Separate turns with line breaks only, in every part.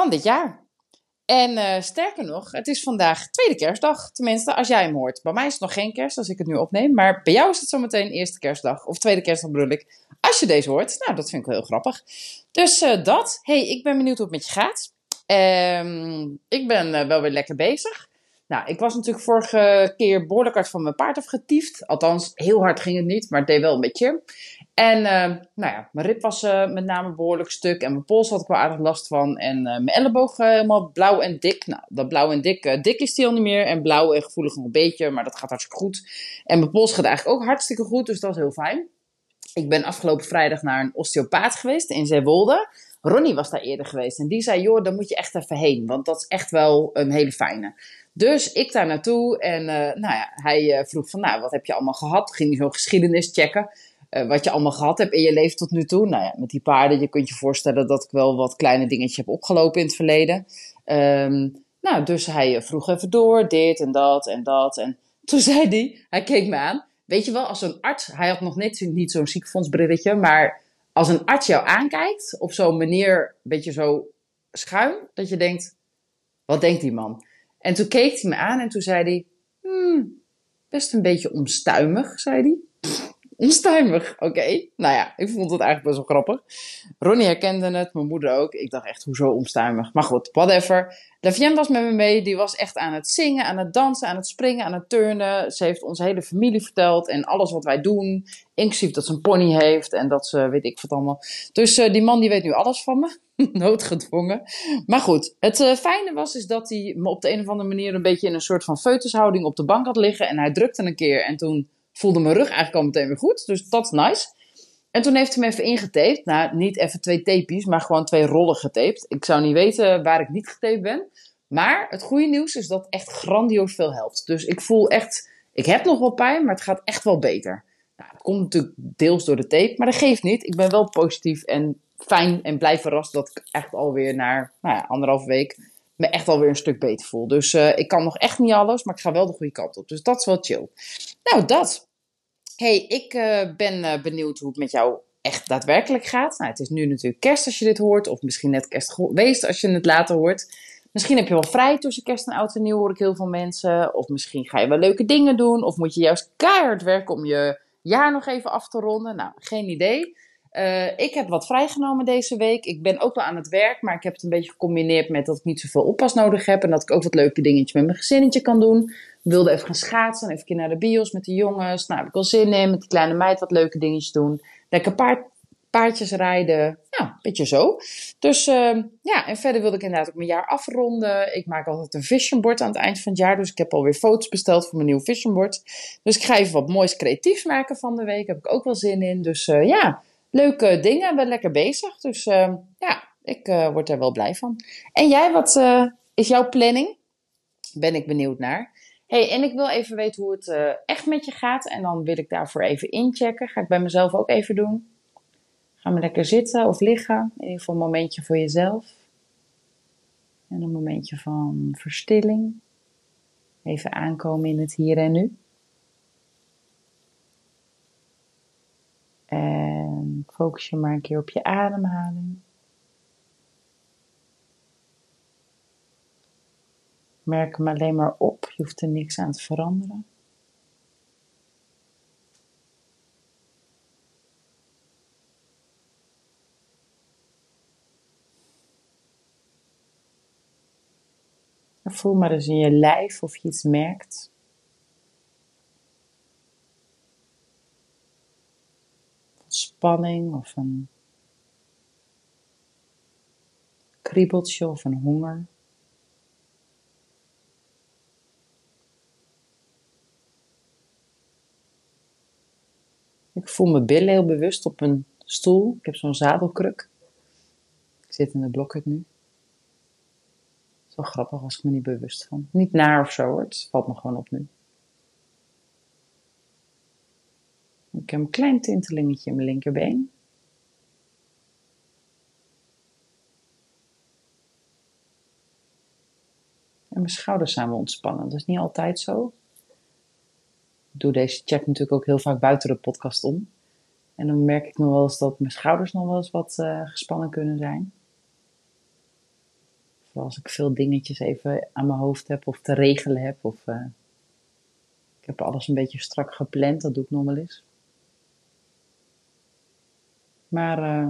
van dit jaar. En uh, sterker nog, het is vandaag tweede kerstdag. Tenminste, als jij hem hoort. Bij mij is het nog geen kerst als ik het nu opneem. Maar bij jou is het zometeen eerste kerstdag. Of tweede kerstdag bedoel ik. Als je deze hoort. Nou, dat vind ik wel heel grappig. Dus uh, dat. hey, ik ben benieuwd hoe het met je gaat. Um, ik ben uh, wel weer lekker bezig. Nou, ik was natuurlijk vorige keer behoorlijk hard van mijn paard afgetiefd. Althans, heel hard ging het niet, maar het deed wel een beetje. En uh, nou ja, mijn rib was uh, met name behoorlijk stuk. En mijn pols had ik wel aardig last van. En uh, mijn elleboog helemaal blauw en dik. Nou, dat blauw en dik, dik is die al niet meer. En blauw en gevoelig nog een beetje, maar dat gaat hartstikke goed. En mijn pols gaat eigenlijk ook hartstikke goed, dus dat is heel fijn. Ik ben afgelopen vrijdag naar een osteopaat geweest in Zeewolde. Ronnie was daar eerder geweest. En die zei, joh, daar moet je echt even heen. Want dat is echt wel een hele fijne. Dus ik daar naartoe en nou ja, hij vroeg van, nou, wat heb je allemaal gehad? Ging hij zo'n geschiedenis checken, uh, wat je allemaal gehad hebt in je leven tot nu toe. Nou ja, met die paarden, je kunt je voorstellen dat ik wel wat kleine dingetjes heb opgelopen in het verleden. Um, nou, dus hij vroeg even door, dit en dat en dat. En toen zei hij, hij keek me aan, weet je wel, als een arts, hij had nog net niet zo'n ziekenfondsbrilletje, maar als een arts jou aankijkt, of zo'n meneer, een beetje zo schuin, dat je denkt, wat denkt die man? En toen keek hij me aan en toen zei hij, hmm, best een beetje onstuimig, zei hij. Onstuimig, oké. Nou ja, ik vond het eigenlijk best wel grappig. Ronnie herkende het, mijn moeder ook. Ik dacht echt, hoezo onstuimig? Maar goed, whatever. Davien was met me mee. Die was echt aan het zingen, aan het dansen, aan het springen, aan het turnen. Ze heeft onze hele familie verteld en alles wat wij doen. Inclusief dat ze een pony heeft en dat ze, weet ik wat allemaal. Dus uh, die man die weet nu alles van me. Noodgedwongen. Maar goed, het uh, fijne was is dat hij me op de een of andere manier een beetje in een soort van feutushouding op de bank had liggen. En hij drukte een keer en toen voelde mijn rug eigenlijk al meteen weer goed. Dus dat is nice. En toen heeft hij me even ingetaped. Nou, niet even twee tapejes, maar gewoon twee rollen getaped. Ik zou niet weten waar ik niet getaped ben. Maar het goede nieuws is dat echt grandioos veel helpt. Dus ik voel echt, ik heb nog wel pijn, maar het gaat echt wel beter. Nou, het komt natuurlijk deels door de tape, maar dat geeft niet. Ik ben wel positief en fijn en blij verrast dat ik echt alweer na nou ja, anderhalf week me echt alweer een stuk beter voel. Dus uh, ik kan nog echt niet alles, maar ik ga wel de goede kant op. Dus dat is wel chill. Nou, dat hey, ik uh, ben uh, benieuwd hoe het met jou echt daadwerkelijk gaat. Nou, het is nu natuurlijk kerst als je dit hoort, of misschien net kerst geweest als je het later hoort. Misschien heb je wel vrij tussen kerst en oud en nieuw, hoor ik heel veel mensen. Of misschien ga je wel leuke dingen doen, of moet je juist keihard werken om je jaar nog even af te ronden. Nou, geen idee. Uh, ik heb wat vrijgenomen deze week. Ik ben ook wel aan het werk, maar ik heb het een beetje gecombineerd met dat ik niet zoveel oppas nodig heb. En dat ik ook wat leuke dingetjes met mijn gezinnetje kan doen wilde even gaan schaatsen, even naar de bios met de jongens. Nou, heb ik wel zin in, met die kleine meid wat leuke dingetjes doen. Lekker paard, paardjes rijden. Ja, een beetje zo. Dus uh, ja, en verder wilde ik inderdaad ook mijn jaar afronden. Ik maak altijd een vision board aan het eind van het jaar. Dus ik heb alweer foto's besteld voor mijn nieuw vision board. Dus ik ga even wat moois creatiefs maken van de week. Daar heb ik ook wel zin in. Dus uh, ja, leuke dingen. Ben lekker bezig. Dus uh, ja, ik word er wel blij van. En jij, wat is jouw planning? Ben ik benieuwd naar hey, en ik wil even weten hoe het uh, echt met je gaat. En dan wil ik daarvoor even inchecken. Ga ik bij mezelf ook even doen. Ga maar lekker zitten of liggen. In ieder geval een momentje voor jezelf. En een momentje van verstilling. Even aankomen in het hier en nu. En focus je maar een keer op je ademhaling. Merk hem alleen maar op, je hoeft er niks aan te veranderen. Voel maar eens in je lijf of je iets merkt. Spanning of een kriebeltje of een honger. Ik voel mijn billen heel bewust op een stoel. Ik heb zo'n zadelkruk. Ik zit in de blokhut nu. Zo grappig, was ik me niet bewust van. Niet naar of zo hoor, het valt me gewoon op nu. Ik heb een klein tintelingetje in mijn linkerbeen. En mijn schouders zijn wel ontspannen. Dat is niet altijd zo. Ik doe deze check natuurlijk ook heel vaak buiten de podcast om. En dan merk ik nog wel eens dat mijn schouders nog wel eens wat uh, gespannen kunnen zijn. Vooral als ik veel dingetjes even aan mijn hoofd heb of te regelen heb. Of, uh, ik heb alles een beetje strak gepland, dat doe ik nog wel eens. Maar uh,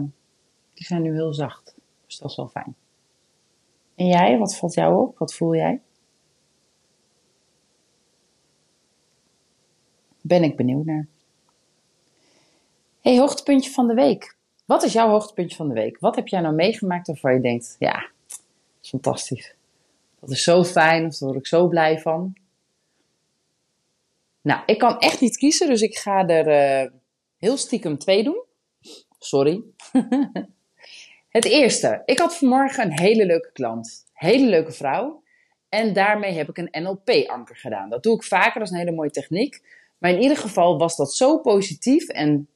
die zijn nu heel zacht, dus dat is wel fijn. En jij, wat valt jou op? Wat voel jij? Ben ik benieuwd naar. Hey, hoogtepuntje van de week. Wat is jouw hoogtepuntje van de week? Wat heb jij nou meegemaakt waarvan je denkt, ja, fantastisch. Dat is zo fijn, of daar word ik zo blij van. Nou, ik kan echt niet kiezen, dus ik ga er uh, heel stiekem twee doen. Sorry. Het eerste, ik had vanmorgen een hele leuke klant. Hele leuke vrouw. En daarmee heb ik een NLP-anker gedaan. Dat doe ik vaker, dat is een hele mooie techniek. Maar in ieder geval was dat zo positief en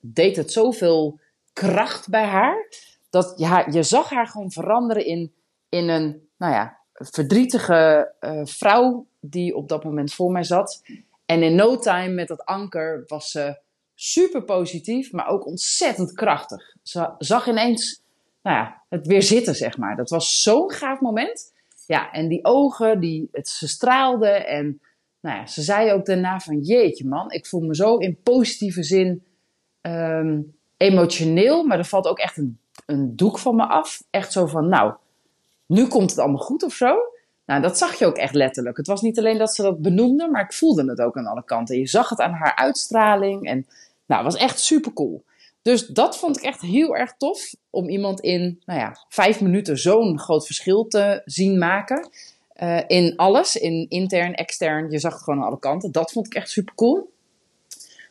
deed het zoveel kracht bij haar. Dat ja, je zag haar gewoon veranderen in, in een nou ja, verdrietige uh, vrouw die op dat moment voor mij zat. En in no time met dat anker was ze super positief, maar ook ontzettend krachtig. Ze zag ineens nou ja, het weer zitten, zeg maar. Dat was zo'n gaaf moment. Ja, en die ogen, die, het, ze straalden. En nou ja, ze zei ook daarna van, jeetje man, ik voel me zo in positieve zin um, emotioneel. Maar er valt ook echt een, een doek van me af. Echt zo van, nou, nu komt het allemaal goed of zo. Nou, dat zag je ook echt letterlijk. Het was niet alleen dat ze dat benoemde, maar ik voelde het ook aan alle kanten. Je zag het aan haar uitstraling en nou, het was echt super cool. Dus dat vond ik echt heel erg tof. Om iemand in nou ja, vijf minuten zo'n groot verschil te zien maken. Uh, in alles, in intern, extern. Je zag het gewoon aan alle kanten. Dat vond ik echt super cool.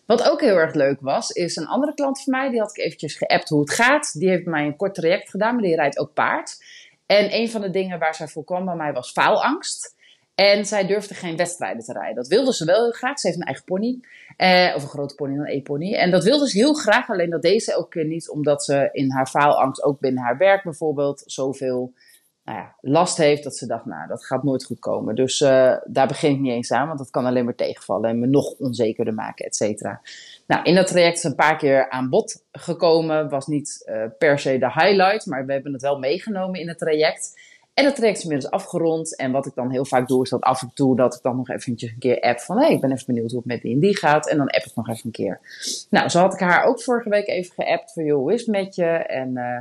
Wat ook heel erg leuk was, is een andere klant van mij. Die had ik eventjes geappt hoe het gaat. Die heeft mij een kort traject gedaan, maar die rijdt ook paard. En een van de dingen waar zij voor kwam bij mij was faalangst. En zij durfde geen wedstrijden te rijden. Dat wilde ze wel heel graag. Ze heeft een eigen pony. Eh, of een grote pony, een e-pony. En dat wilde ze heel graag. Alleen dat deed ze elke keer niet. Omdat ze in haar faalangst, ook binnen haar werk bijvoorbeeld, zoveel nou ja, last heeft. Dat ze dacht, nou, dat gaat nooit goed komen. Dus uh, daar begin ik niet eens aan. Want dat kan alleen maar tegenvallen. En me nog onzekerder maken, et cetera. Nou, in dat traject is een paar keer aan bod gekomen. Was niet uh, per se de highlight. Maar we hebben het wel meegenomen in het traject. En het traject is inmiddels afgerond. En wat ik dan heel vaak doe, is dat af en toe dat ik dan nog eventjes een keer app van... hé, hey, ik ben even benieuwd hoe het met die en die gaat. En dan app ik nog even een keer. Nou, zo had ik haar ook vorige week even geappt van... joh, hoe is het met je? En uh,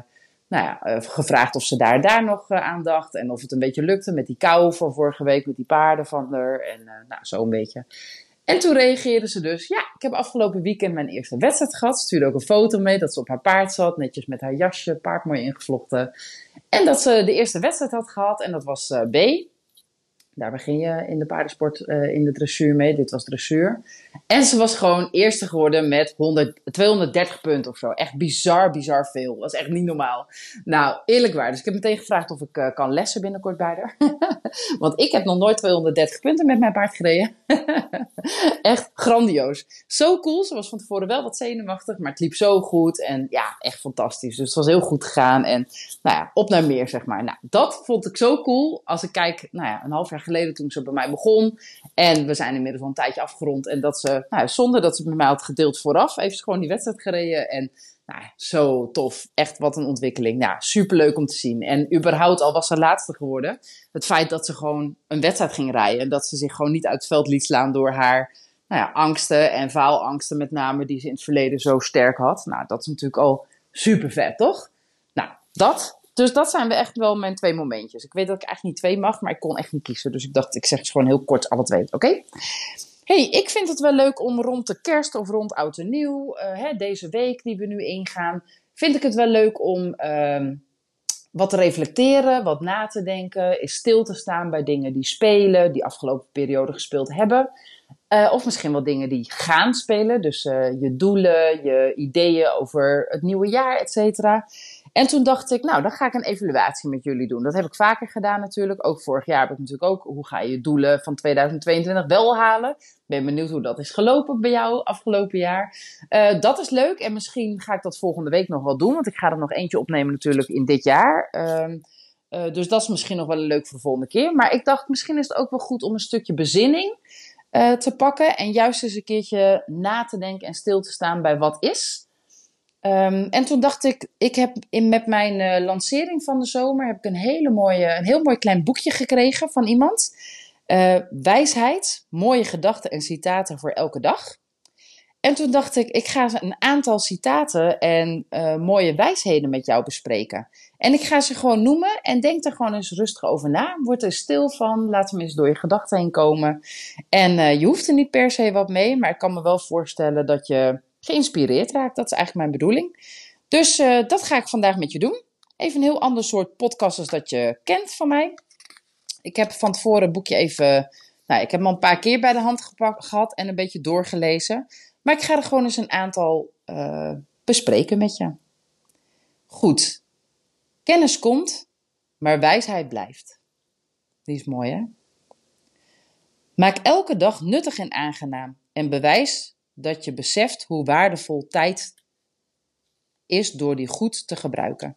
nou ja, uh, gevraagd of ze daar, daar nog uh, aan dacht. En of het een beetje lukte met die kou van vorige week, met die paarden van haar. En nou, zo een beetje. En toen reageerde ze dus, ja, ik heb afgelopen weekend mijn eerste wedstrijd gehad. Stuurde ook een foto mee dat ze op haar paard zat, netjes met haar jasje, paard mooi ingevlochten. En dat ze de eerste wedstrijd had gehad en dat was B. Daar begin je in de paardensport uh, in de dressuur mee. Dit was dressuur. En ze was gewoon eerste geworden met 100, 230 punten of zo. Echt bizar, bizar veel. Dat was echt niet normaal. Nou, eerlijk waar. Dus ik heb meteen gevraagd of ik uh, kan lessen binnenkort bij haar. Want ik heb nog nooit 230 punten met mijn paard gereden. echt grandioos. Zo cool. Ze was van tevoren wel wat zenuwachtig, maar het liep zo goed. En ja, echt fantastisch. Dus het was heel goed gegaan. En nou ja, op naar meer, zeg maar. Nou, dat vond ik zo cool. Als ik kijk, nou ja, een half jaar geleden toen ze bij mij begon. En we zijn inmiddels al een tijdje afgerond. En dat ze, nou, zonder dat ze met mij had gedeeld vooraf, heeft ze gewoon die wedstrijd gereden. En nou, zo tof. Echt wat een ontwikkeling. Nou, superleuk om te zien. En überhaupt, al was ze laatste geworden, het feit dat ze gewoon een wedstrijd ging rijden. En dat ze zich gewoon niet uit het veld liet slaan door haar nou ja, angsten en faalangsten met name, die ze in het verleden zo sterk had. Nou, dat is natuurlijk al super vet, toch? Nou, dat. Dus dat zijn we echt wel mijn twee momentjes. Ik weet dat ik eigenlijk niet twee mag, maar ik kon echt niet kiezen. Dus ik dacht, ik zeg het gewoon heel kort alle twee. Oké? Okay? hey, ik vind het wel leuk om rond de kerst of rond oud en nieuw, uh, hè, deze week die we nu ingaan, vind ik het wel leuk om uh, wat te reflecteren, wat na te denken, is stil te staan bij dingen die spelen, die afgelopen periode gespeeld hebben. Uh, of misschien wel dingen die gaan spelen, dus uh, je doelen, je ideeën over het nieuwe jaar, et cetera. En toen dacht ik, nou, dan ga ik een evaluatie met jullie doen. Dat heb ik vaker gedaan natuurlijk. Ook vorig jaar heb ik natuurlijk ook, hoe ga je je doelen van 2022 wel halen? Ben benieuwd hoe dat is gelopen bij jou afgelopen jaar. Uh, dat is leuk en misschien ga ik dat volgende week nog wel doen. Want ik ga er nog eentje opnemen natuurlijk in dit jaar. Uh, uh, dus dat is misschien nog wel een leuk voor de volgende keer. Maar ik dacht, misschien is het ook wel goed om een stukje bezinning uh, te pakken. En juist eens een keertje na te denken en stil te staan bij wat is. Um, en toen dacht ik, ik heb in, met mijn uh, lancering van de zomer heb ik een, hele mooie, een heel mooi klein boekje gekregen van iemand. Uh, wijsheid, mooie gedachten en citaten voor elke dag. En toen dacht ik, ik ga een aantal citaten en uh, mooie wijsheden met jou bespreken. En ik ga ze gewoon noemen en denk er gewoon eens rustig over na. Word er stil van, laat hem eens door je gedachten heen komen. En je hoeft er niet per se wat mee, maar ik kan me wel voorstellen dat je geïnspireerd raakt. Dat is eigenlijk mijn bedoeling. Dus uh, dat ga ik vandaag met je doen. Even een heel ander soort podcast als dat je kent van mij. Ik heb van tevoren het boekje even. Nou, ik heb hem al een paar keer bij de hand gehad en een beetje doorgelezen. Maar ik ga er gewoon eens een aantal uh, bespreken met je. Goed. Kennis komt, maar wijsheid blijft. Die is mooi, hè? Maak elke dag nuttig en aangenaam en bewijs dat je beseft hoe waardevol tijd is door die goed te gebruiken.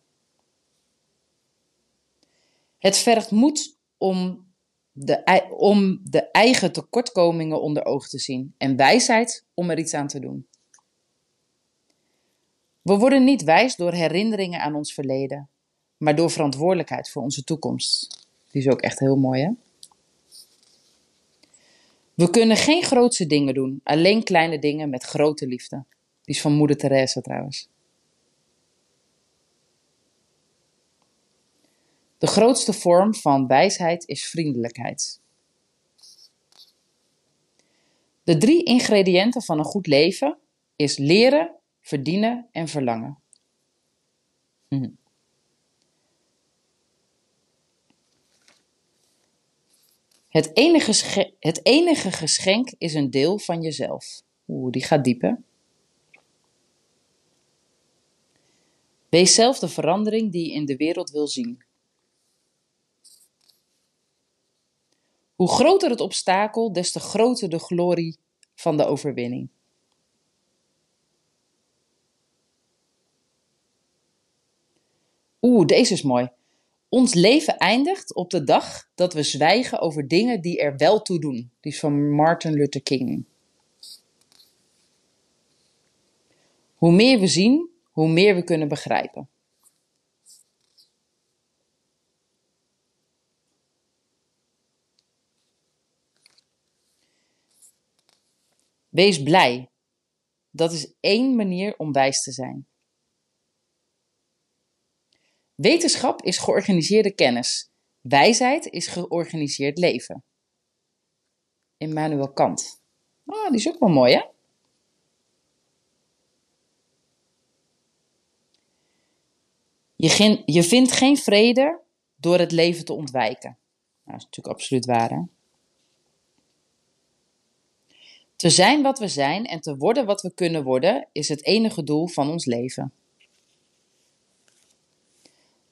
Het vergt moed om de, om de eigen tekortkomingen onder ogen te zien en wijsheid om er iets aan te doen. We worden niet wijs door herinneringen aan ons verleden, maar door verantwoordelijkheid voor onze toekomst. Die is ook echt heel mooi, hè? We kunnen geen grootse dingen doen, alleen kleine dingen met grote liefde. Die is van moeder Teresa trouwens. De grootste vorm van wijsheid is vriendelijkheid. De drie ingrediënten van een goed leven is leren, verdienen en verlangen. Hm. Het enige, het enige geschenk is een deel van jezelf. Oeh, die gaat dieper. Wees zelf de verandering die je in de wereld wil zien. Hoe groter het obstakel, des te groter de glorie van de overwinning. Oeh, deze is mooi. Ons leven eindigt op de dag dat we zwijgen over dingen die er wel toe doen. Die is van Martin Luther King. Hoe meer we zien, hoe meer we kunnen begrijpen. Wees blij. Dat is één manier om wijs te zijn. Wetenschap is georganiseerde kennis. Wijsheid is georganiseerd leven. Immanuel Kant. Ah, die is ook wel mooi, hè? Je, je vindt geen vrede door het leven te ontwijken. Nou, dat is natuurlijk absoluut waar, hè? Te zijn wat we zijn en te worden wat we kunnen worden is het enige doel van ons leven.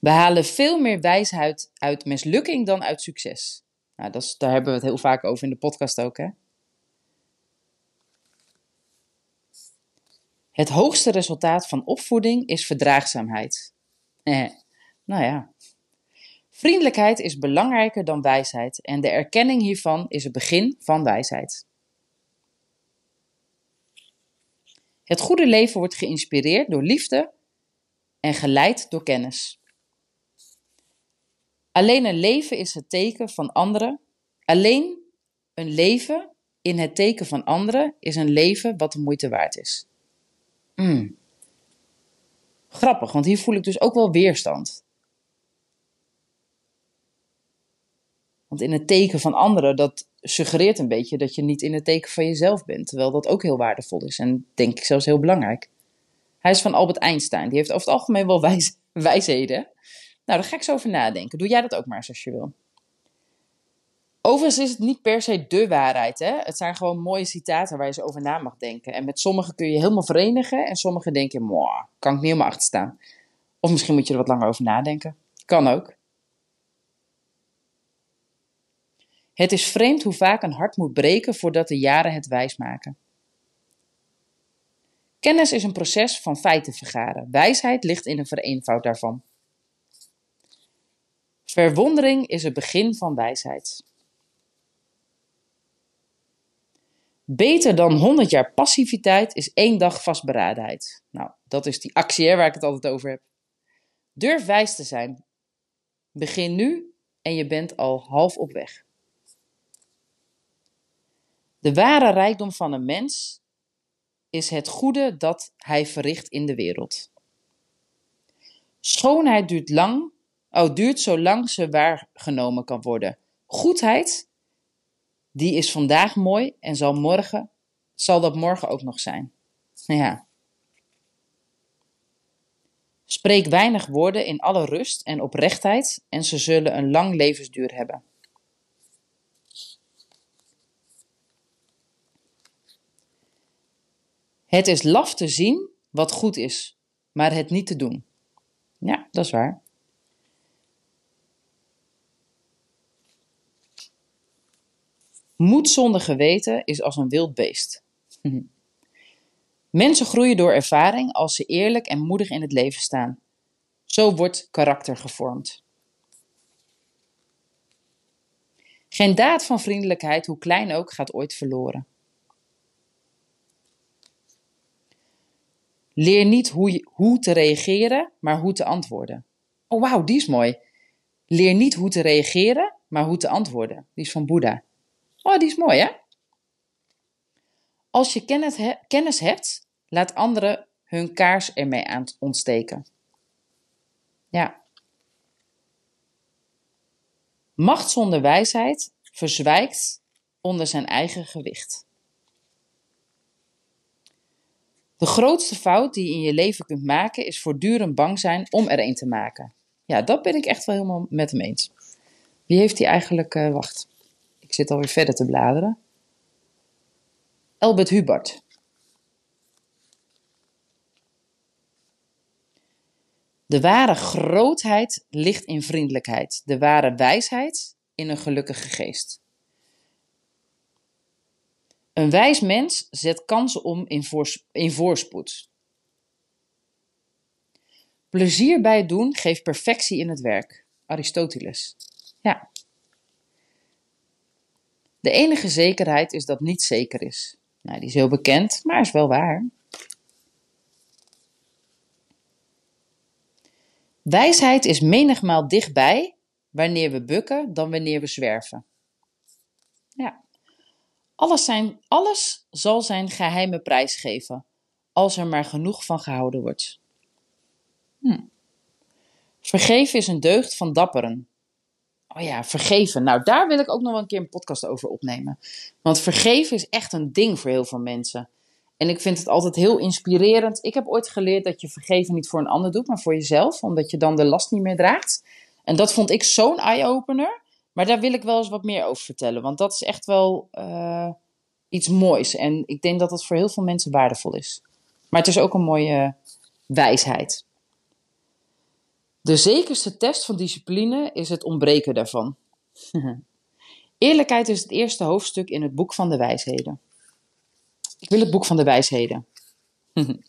We halen veel meer wijsheid uit mislukking dan uit succes. Nou, dat is, daar hebben we het heel vaak over in de podcast ook, hè? Het hoogste resultaat van opvoeding is verdraagzaamheid. Eh, nou ja. Vriendelijkheid is belangrijker dan wijsheid en de erkenning hiervan is het begin van wijsheid. Het goede leven wordt geïnspireerd door liefde en geleid door kennis. Alleen een leven is het teken van anderen. Alleen een leven in het teken van anderen is een leven wat de moeite waard is. Mm. Grappig, want hier voel ik dus ook wel weerstand. Want in het teken van anderen, dat suggereert een beetje dat je niet in het teken van jezelf bent. Terwijl dat ook heel waardevol is en denk ik zelfs heel belangrijk. Hij is van Albert Einstein. Die heeft over het algemeen wel wijs, wijsheden. Nou, daar ga ik zo over nadenken. Doe jij dat ook maar eens als je wil. Overigens is het niet per se de waarheid. Hè? Het zijn gewoon mooie citaten waar je zo over na mag denken. En met sommige kun je helemaal verenigen en sommige denk je, moah, kan ik niet helemaal achter staan. Of misschien moet je er wat langer over nadenken. Kan ook. Het is vreemd hoe vaak een hart moet breken voordat de jaren het wijs maken. Kennis is een proces van feiten vergaren. Wijsheid ligt in een vereenvoud daarvan. Verwondering is het begin van wijsheid. Beter dan 100 jaar passiviteit is één dag vastberadenheid. Nou, dat is die actie waar ik het altijd over heb. Durf wijs te zijn. Begin nu en je bent al half op weg. De ware rijkdom van een mens is het goede dat hij verricht in de wereld. Schoonheid duurt lang, oh, duurt zolang ze waargenomen kan worden. Goedheid, die is vandaag mooi en zal morgen, zal dat morgen ook nog zijn. Ja. Spreek weinig woorden in alle rust en oprechtheid en ze zullen een lang levensduur hebben. Het is laf te zien wat goed is, maar het niet te doen. Ja, dat is waar. Moed zonder geweten is als een wild beest. Mensen groeien door ervaring als ze eerlijk en moedig in het leven staan. Zo wordt karakter gevormd. Geen daad van vriendelijkheid, hoe klein ook, gaat ooit verloren. Leer niet hoe, hoe te reageren, maar hoe te antwoorden. Oh wauw, die is mooi. Leer niet hoe te reageren, maar hoe te antwoorden. Die is van Boeddha. Oh, die is mooi hè? Als je kennis, hebt, laat anderen hun kaars ermee aan ontsteken. Ja. Macht zonder wijsheid verzwijkt onder zijn eigen gewicht. De grootste fout die je in je leven kunt maken is voortdurend bang zijn om er een te maken. Ja, dat ben ik echt wel helemaal met hem eens. Wie heeft die eigenlijk, uh, wacht, zit alweer verder te bladeren. Albert Hubert. De ware grootheid ligt in vriendelijkheid, de ware wijsheid in een gelukkige geest. Een wijs mens zet kansen om in, in voorspoed. Plezier bij het doen geeft perfectie in het werk. Aristoteles. Ja. De enige zekerheid is dat niets zeker is. Nou, die is heel bekend, maar is wel waar. Wijsheid is menigmaal dichtbij wanneer we bukken dan wanneer we zwerven. Ja. Alles, zijn, alles zal zijn geheime prijs geven, als er maar genoeg van gehouden wordt. Hm. Vergeven is een deugd van dapperen. Oh ja, vergeven. Nou, daar wil ik ook nog wel een keer een podcast over opnemen. Want vergeven is echt een ding voor heel veel mensen. En ik vind het altijd heel inspirerend. Ik heb ooit geleerd dat je vergeven niet voor een ander doet, maar voor jezelf, omdat je dan de last niet meer draagt. En dat vond ik zo'n eye-opener. Maar daar wil ik wel eens wat meer over vertellen, want dat is echt wel uh, iets moois. En ik denk dat dat voor heel veel mensen waardevol is. Maar het is ook een mooie wijsheid. De zekerste test van discipline is het ontbreken daarvan. Eerlijkheid is het eerste hoofdstuk in het boek van de wijsheden. Ik wil het boek van de wijsheden.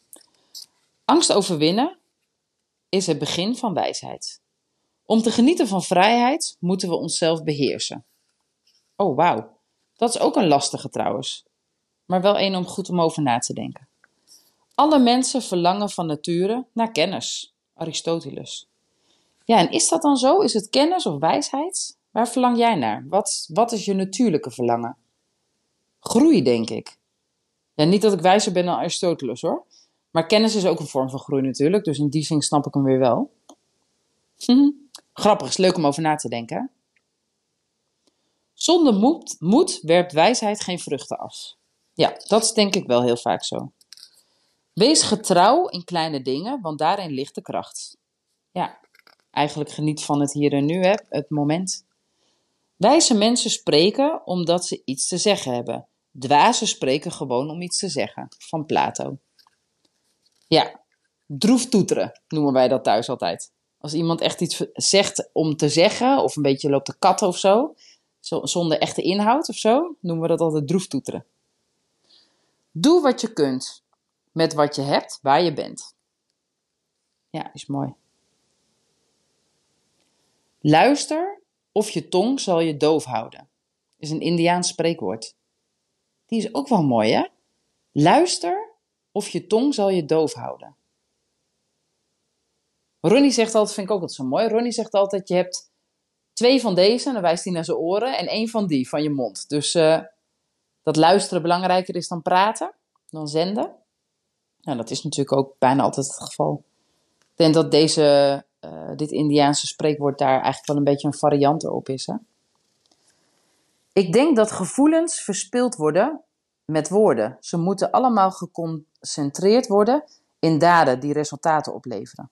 Angst overwinnen is het begin van wijsheid. Om te genieten van vrijheid moeten we onszelf beheersen. Oh, wauw. Dat is ook een lastige trouwens. Maar wel een om goed om over na te denken. Alle mensen verlangen van nature naar kennis. Aristoteles. Ja, en is dat dan zo? Is het kennis of wijsheid? Waar verlang jij naar? Wat, wat is je natuurlijke verlangen? Groei, denk ik. Ja, niet dat ik wijzer ben dan Aristoteles hoor. Maar kennis is ook een vorm van groei natuurlijk. Dus in die zin snap ik hem weer wel. Grappig, is leuk om over na te denken. Zonder moed, moed werpt wijsheid geen vruchten af. Ja, dat is denk ik wel heel vaak zo. Wees getrouw in kleine dingen, want daarin ligt de kracht. Ja, eigenlijk geniet van het hier en nu, hè, het moment. Wijze mensen spreken omdat ze iets te zeggen hebben. Dwazen spreken gewoon om iets te zeggen. Van Plato. Ja, Droef toeteren noemen wij dat thuis altijd. Als iemand echt iets zegt om te zeggen, of een beetje loopt te katten of zo, zonder echte inhoud of zo, noemen we dat altijd droef toeteren. Doe wat je kunt met wat je hebt, waar je bent. Ja, is mooi. Luister of je tong zal je doof houden. Is een Indiaans spreekwoord. Die is ook wel mooi, hè? Luister of je tong zal je doof houden. Ronnie zegt altijd, vind ik ook altijd zo mooi. Ronnie zegt altijd, je hebt twee van deze, en dan wijst hij naar zijn oren, en één van die, van je mond. Dus uh, dat luisteren belangrijker is dan praten, dan zenden. Nou, dat is natuurlijk ook bijna altijd het geval. Ik denk dat deze, uh, dit Indiaanse spreekwoord daar eigenlijk wel een beetje een variant erop is. Hè? Ik denk dat gevoelens verspild worden met woorden. Ze moeten allemaal geconcentreerd worden in daden die resultaten opleveren.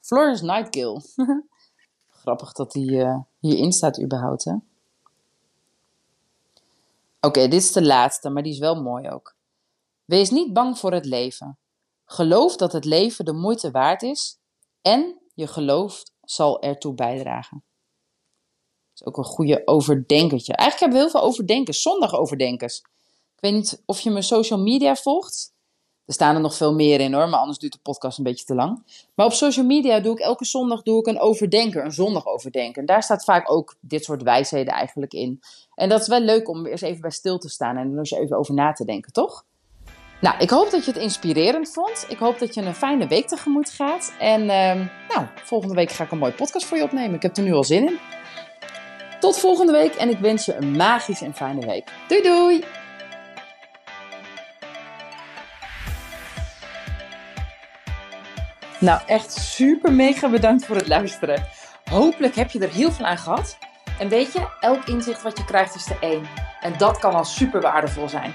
Florence Nightingale. Grappig dat die uh, hierin staat überhaupt, hè? Oké, dit is de laatste, maar die is wel mooi ook. Wees niet bang voor het leven. Geloof dat het leven de moeite waard is en je geloof zal ertoe bijdragen. Dat is ook een goede overdenkertje. Eigenlijk hebben we heel veel overdenkers, zondagoverdenkers. Ik weet niet of je mijn social media volgt. Er staan er nog veel meer in hoor, maar anders duurt de podcast een beetje te lang. Maar op social media doe ik elke zondag doe ik een overdenker, een zondagoverdenker. En daar staat vaak ook dit soort wijsheden eigenlijk in. En dat is wel leuk om eens even bij stil te staan en er eens even over na te denken, toch? Nou, ik hoop dat je het inspirerend vond. Ik hoop dat je een fijne week tegemoet gaat. En uh, nou, volgende week ga ik een mooie podcast voor je opnemen. Ik heb er nu al zin in. Tot volgende week en ik wens je een magische en fijne week. Doei doei! Nou, echt super mega bedankt voor het luisteren. Hopelijk heb je er heel veel aan gehad. En weet je, elk inzicht wat je krijgt is er één. En dat kan al super waardevol zijn.